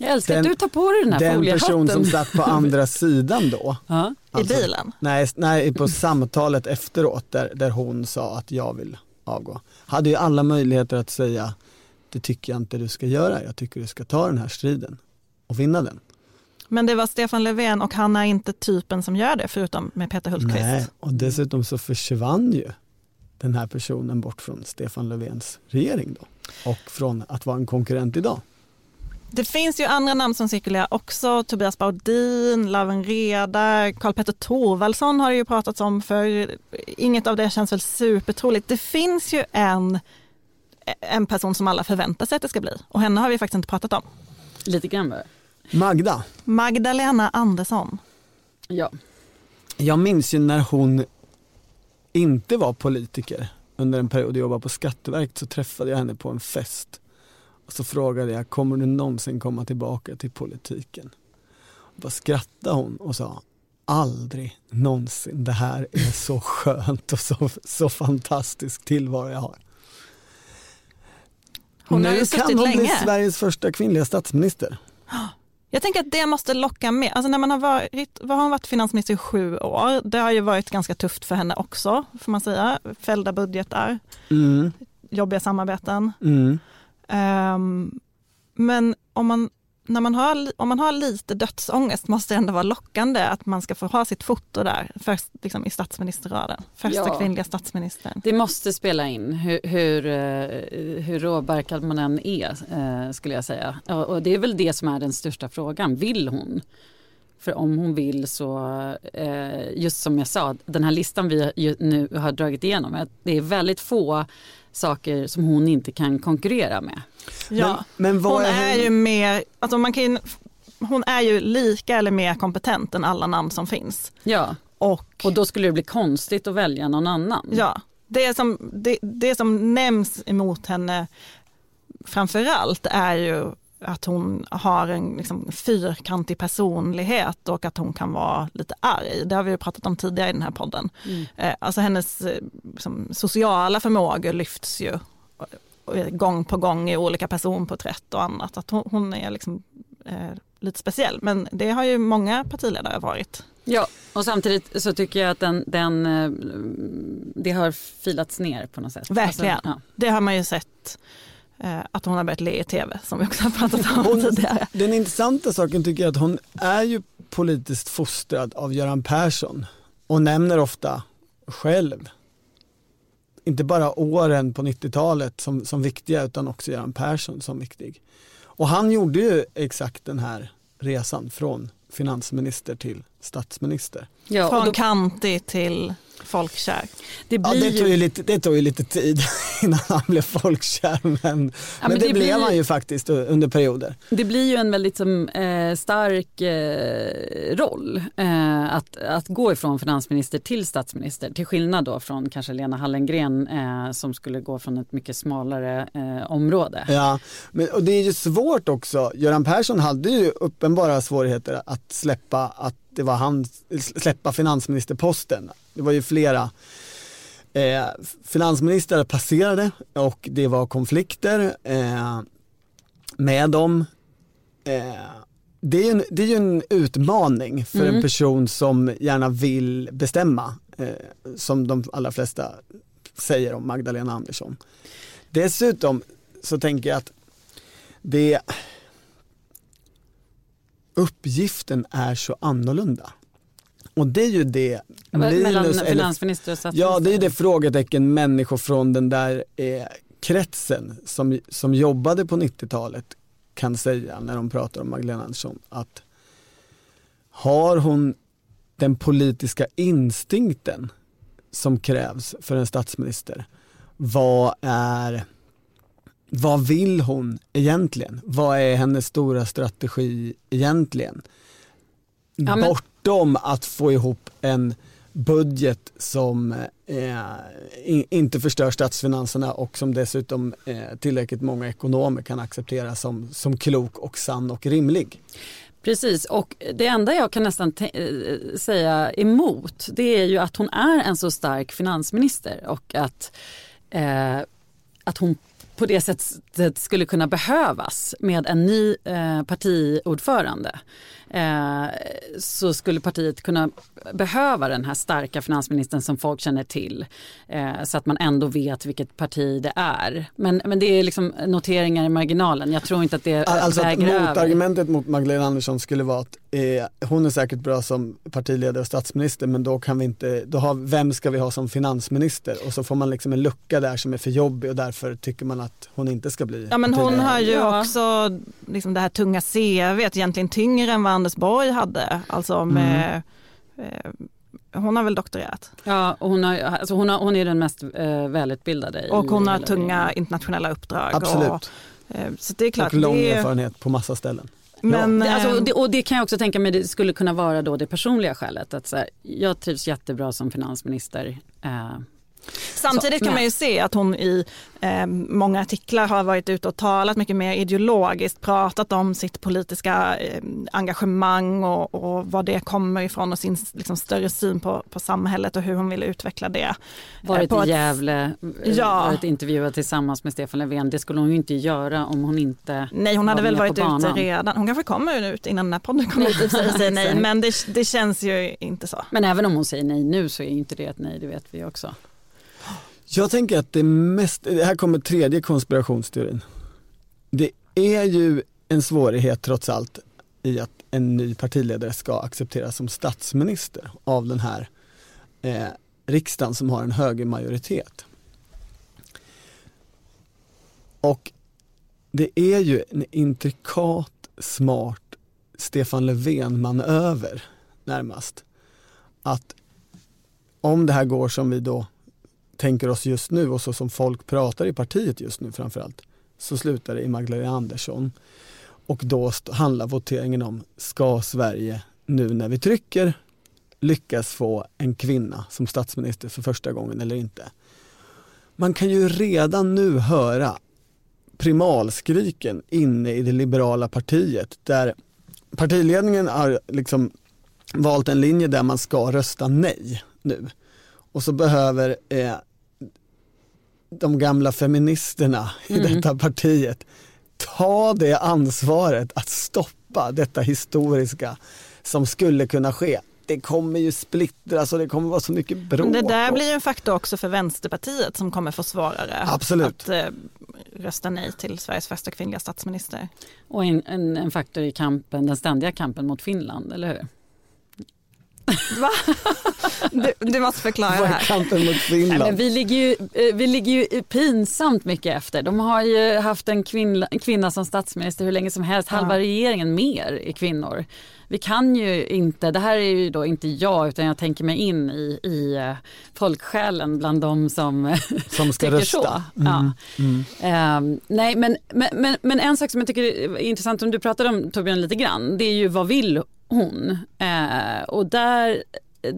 S3: jag älskar den, att du tar på dig den här
S2: Den person som satt på andra sidan då.
S1: Ja. Alltså, I bilen?
S2: Nej, nej, på samtalet efteråt där, där hon sa att jag vill avgå. Hade ju alla möjligheter att säga det tycker jag inte du ska göra, jag tycker du ska ta den här striden. att vinna den.
S1: Men det var Stefan Löfven och han är inte typen som gör det förutom med Peter Hultqvist.
S2: Nej, och dessutom så försvann ju den här personen bort från Stefan Löfvens regering då och från att vara en konkurrent idag.
S1: Det finns ju andra namn som cirkulerar också. Tobias Baudin, Laven Redar, Karl-Petter Thorvaldsson har det ju pratats om för inget av det känns väl supertroligt. Det finns ju en, en person som alla förväntar sig att det ska bli och henne har vi faktiskt inte pratat om.
S3: Lite grann bara.
S2: Magda,
S1: Magdalena Andersson.
S3: Ja.
S2: jag minns ju när hon inte var politiker under en period jag jobbade på Skatteverket så träffade jag henne på en fest. Och så frågade jag, kommer du någonsin komma tillbaka till politiken? Och då skrattade hon och sa, aldrig någonsin, det här är så skönt och så, så fantastisk tillvaro jag har.
S1: Hon har
S2: nu
S1: ju
S2: kan hon bli
S1: länge.
S2: Sveriges första kvinnliga statsminister.
S1: Jag tänker att det måste locka med. Alltså när man har varit, vad har hon varit finansminister i sju år? Det har ju varit ganska tufft för henne också, får man säga. Fällda budgetar,
S2: Mm,
S1: jobbiga samarbeten.
S2: mm.
S1: Ehm, men om man, när man har, om man har lite dödsångest måste det ändå vara lockande att man ska få ha sitt foto där först, liksom i statsministerraden. Första
S3: Ja.
S1: kvinnliga statsministern.
S3: Det måste spela in hur, hur, eh, hur råbarkad man än är eh, skulle jag säga. Och det är väl det som är den största frågan. Vill hon? För om hon vill så, eh, just som jag sa, den här listan vi nu har dragit igenom, det är väldigt få saker som hon inte kan konkurrera med.
S1: Ja.
S2: Men, men vad
S1: Hon
S2: är,
S1: är ju mer, alltså man kan hon är ju lika eller mer kompetent än alla namn som finns.
S3: Ja,
S1: Och,
S3: och då skulle det bli konstigt att välja någon annan.
S1: ja, det, som, det, det som nämns emot henne framförallt är ju att hon har en liksom, fyrkantig personlighet och att hon kan vara lite arg. Det har vi ju pratat om tidigare i den här podden.
S3: Mm.
S1: Eh, Alltså hennes eh, liksom, sociala förmågor lyfts ju eh, gång på gång i olika personporträtt och annat. Att hon, hon är liksom, eh, lite speciell. Men det har ju många partiledare varit.
S3: Ja, och samtidigt så tycker jag att den, den, det har filats ner på något sätt.
S1: Verkligen.
S3: Alltså, ja.
S1: Det har man ju sett att hon har börjat le i tv som vi också har pratat om
S2: Hon-
S1: tidigare.
S2: Den intressanta saken tycker jag att hon är ju politiskt fostrad av Göran Persson och nämner ofta själv, inte bara åren på 90-talet som, som viktiga utan också Göran Persson som viktig. Och han gjorde ju exakt den här resan från finansminister till statsminister.
S3: Ja,
S1: Från
S3: då,
S1: kantig till folkkär.
S3: det
S2: Ja,
S3: blir
S2: det, tog
S3: ju,
S2: lite, det tog ju lite tid innan han blev folkkär men, men,
S3: men
S2: det,
S3: det
S2: blev han ju faktiskt under perioder.
S3: det blir ju en väldigt som, eh, stark eh, roll eh, att, att gå ifrån finansminister till statsminister. Till skillnad då från kanske Lena Hallengren eh, som skulle gå från ett mycket smalare eh, område.
S2: Ja, men, och det är ju svårt också. Göran Persson hade ju uppenbara svårigheter att släppa att det var han, släppa finansministerposten. Det var ju flera eh, finansministrar passerade och det var konflikter eh, med dem. Eh, det, är ju en, det är ju en utmaning för en
S3: Mm.
S2: person som gärna vill bestämma, eh, som de allra flesta säger om Magdalena Andersson. Dessutom så tänker jag att det uppgiften är så annorlunda. Och det är ju det eller,
S3: finansminister och statsminister.
S2: ja det är ju det frågetecken människor från den där eh, kretsen som, som jobbade på 90-talet kan säga när de pratar om Magdalena Andersson att har hon den politiska instinkten som krävs för en statsminister? Vad är vad vill hon egentligen? Vad är hennes stora strategi egentligen?
S3: Ja, men-
S2: Bortom att få ihop en budget som eh, in, inte förstör statsfinanserna och som dessutom eh, tillräckligt många ekonomer kan acceptera som, som klok och sann och rimlig.
S3: Precis, och det enda jag kan nästan eh, säga emot det är ju att hon är en så stark finansminister och att, eh, att hon på det sättet skulle kunna behövas med en ny eh, partiordförande eh, så skulle partiet kunna behöva den här starka finansministern som folk känner till eh, så att man ändå vet vilket parti det är. Men, men det är liksom noteringar i marginalen. Jag tror inte att det
S2: alltså
S3: väger
S2: att motargumentet
S3: över.
S2: mot Magdalena Andersson skulle vara att eh, hon är säkert bra som partiledare och statsminister men då kan vi inte, då har, vem ska vi ha som finansminister? Och så får man liksom en lucka där som är för jobbig och därför tycker man att hon inte ska bli
S1: Ja men hon har ju
S3: Ja.
S1: också liksom det här tunga CV, egentligen tyngre än vad Anders Borg hade. Alltså med, eh, hon har väl doktorerat
S3: Ja, och hon, har, alltså hon, har, hon är den mest eh, välutbildade.
S1: och hon har tunga internationella uppdrag.
S2: Absolut.
S1: Och, eh, så det är klart,
S2: och lång
S1: det,
S2: erfarenhet på massa ställen.
S1: men,
S3: Det, alltså,
S1: eh,
S3: det, och det kan jag också tänka mig det skulle kunna vara då det personliga skälet. Att så här, jag trivs jättebra som finansminister. Eh,
S1: Samtidigt
S3: Så,
S1: kan man ju se att hon i eh, många artiklar har varit ute och talat mycket mer ideologiskt, pratat om sitt politiska eh, engagemang och, och var det kommer ifrån och sin liksom, större syn på, på samhället och hur hon vill utveckla det.
S3: varit
S1: på
S3: i Gävle, eh,
S1: Ja.
S3: varit intervjuad tillsammans med Stefan Löfven. Det skulle hon ju inte göra om hon inte
S1: Nej, hon hade
S3: var
S1: väl varit ute redan. Hon kanske kommer ut innan den här podden kommer ut och säger nej, men det, det känns ju inte så.
S3: Men även om hon säger nej nu så är inte det ett nej, det vet vi också.
S2: Jag tänker att det mest, det här kommer tredje konspirationsteorin. Det är ju en svårighet trots allt i att en ny partiledare ska accepteras som statsminister av den här eh, riksdagen som har en högermajoritet. Och det är ju en intrikat, smart Stefan Löfven-manöver närmast. Att om det här går som vi då tänker oss just nu och så som folk pratar i partiet just nu framförallt så slutar det i Magdalena Andersson och då handlar voteringen om ska Sverige nu när vi trycker lyckas få en kvinna som statsminister för första gången eller inte. Man kan ju redan nu höra primalskriken inne i det liberala partiet där partiledningen har liksom valt en linje där man ska rösta nej nu. Och så behöver eh, de gamla feministerna i
S3: Mm.
S2: detta partiet ta det ansvaret att stoppa detta historiska som skulle kunna ske. Det kommer ju splittras och det kommer vara så mycket bråk.
S1: Men det där blir ju en faktor också för Vänsterpartiet som kommer få svårare
S2: Absolut.
S1: att eh, rösta nej till Sveriges första kvinnliga statsminister.
S3: Och en, en, en faktor i kampen, den ständiga kampen mot Finland, eller hur?
S1: Va? Du, du måste förklara det här.
S2: kampen mot
S3: Nej,
S2: Finland?
S3: men vi, ligger ju, eh, vi ligger ju pinsamt mycket efter. De har ju haft en kvinna, en kvinna som statsminister hur länge som helst. Halva
S1: Ja.
S3: regeringen mer är kvinnor. Vi kan ju inte, det här är ju då inte jag utan jag tänker mig in i, i eh, folksjälen bland de som eh,
S2: som ska
S3: tycker
S2: rösta.
S3: så.
S2: Mm.
S3: Ja.
S2: Mm.
S3: Ehm, nej, men, men, men, men en sak som jag tycker är intressant, som du pratade om Torbjörn lite grann, det är ju vad vill hon? Eh, och där,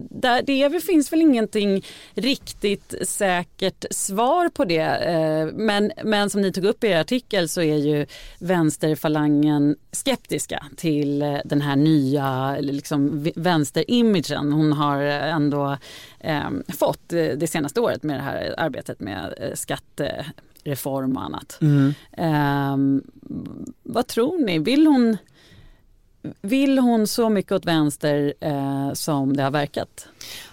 S3: där, det finns väl ingenting riktigt säkert svar på det. Eh, men, men som ni tog upp i er artikel så är ju vänsterfalangen skeptiska till eh, den här nya liksom, vänsterimagen hon har ändå eh, fått eh, det senaste året med det här arbetet med eh, skattereform och annat.
S2: Mm.
S3: Ehm, vad tror ni? Vill hon, vill hon så mycket åt vänster eh, som det har verkat?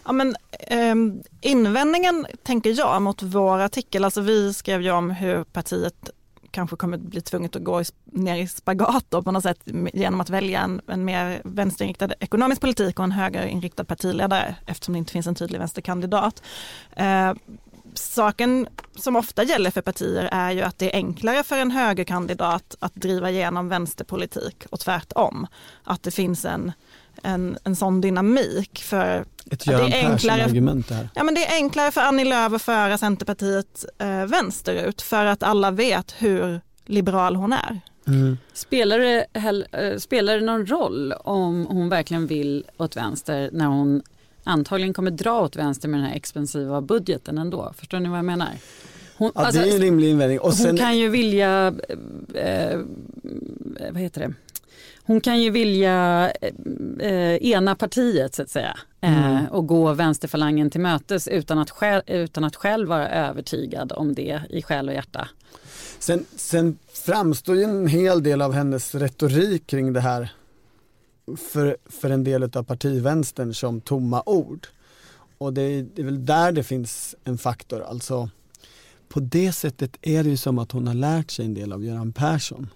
S1: Ja, men, eh, invändningen tänker jag mot vår artikel, alltså vi skrev ju om hur partiet kanske kommer bli tvunget att gå ner i spagat då, på något sätt genom att välja en, en mer vänsterinriktad ekonomisk politik och en högerinriktad partiledare eftersom det inte finns en tydlig vänsterkandidat. Eh, saken som ofta gäller för partier är ju att det är enklare för en högerkandidat att driva igenom vänsterpolitik och tvärtom. Att det finns en, en, en sån dynamik för
S2: Ett
S1: Ja, det är
S2: Göran
S1: enklare-
S2: Persson-argument det här.
S1: Ja, men det är enklare för Annie Lööf att föra Centerpartiet eh, vänsterut för att alla vet hur liberal hon är.
S2: Mm.
S3: Spelar det, eh, spelar det någon roll om hon verkligen vill åt vänster när hon antagligen kommer dra åt vänster med den här expensiva budgeten ändå? Förstår ni vad jag menar? Hon,
S2: Ja,
S3: alltså,
S2: det är en rimlig invändning. Och
S3: hon
S2: sen,
S3: kan ju vilja, eh, eh, vad heter det? Hon kan ju vilja eh, ena partiet så att säga eh,
S2: Mm.
S3: och gå vänsterfalangen till mötes utan att, själv, utan att själv vara övertygad om det i själ och hjärta.
S2: Sen, sen framstår ju en hel del av hennes retorik kring det här för, för en del av partivänstern som tomma ord. Och det är, det är väl där det finns en faktor, alltså på det sättet är det ju som att hon har lärt sig en del av Göran Persson.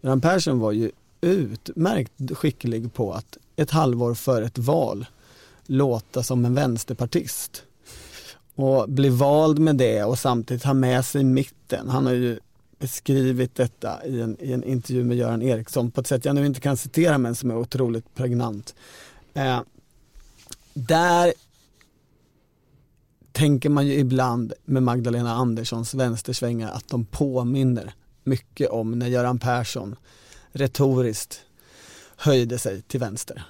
S2: Göran Persson var ju utmärkt skicklig på att ett halvår före ett val låta som en vänsterpartist. Och bli vald med det och samtidigt ha med sig mitten. Han har ju beskrivit detta i en, i en intervju med Göran Eriksson på ett sätt jag nu inte kan citera men som är otroligt pregnant. Eh, där tänker man ju ibland med Magdalena Anderssons vänstersvängar att de påminner mycket om när Göran Persson retoriskt höjde sig till vänster.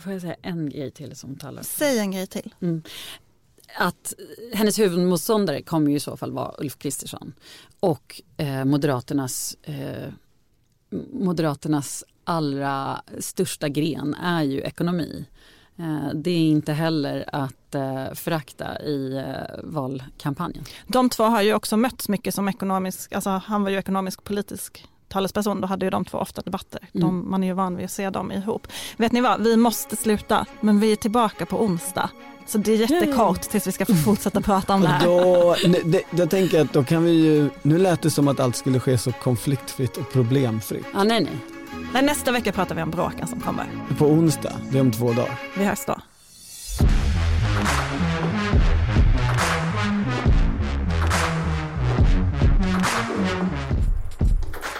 S3: Får jag säga en grej till som talar?
S1: Säg en grej till.
S3: Mm. Att hennes huvudmotståndare kommer ju i så fall vara Ulf Kristersson och eh, Moderaternas, eh, Moderaternas allra största gren är ju ekonomi. Eh, det är inte heller att eh, förakta i eh, valkampanjen.
S1: De två har ju också mötts mycket som ekonomisk, alltså han var ju ekonomisk politisk talesperson, då hade ju de två ofta debatter. De, mm. Man är ju van vid att se dem ihop. Vet ni vad, vi måste sluta, men vi är tillbaka på onsdag. Så det är jättekort tills vi ska få fortsätta prata om det här.
S2: Då, det, då tänker jag att då kan vi ju, nu lät det som att allt skulle ske så konfliktfritt och problemfritt.
S3: Ja, nej, nej.
S1: nej nästa vecka pratar vi om bråken som kommer.
S2: På onsdag, det är om två dagar.
S1: Vi hörs då.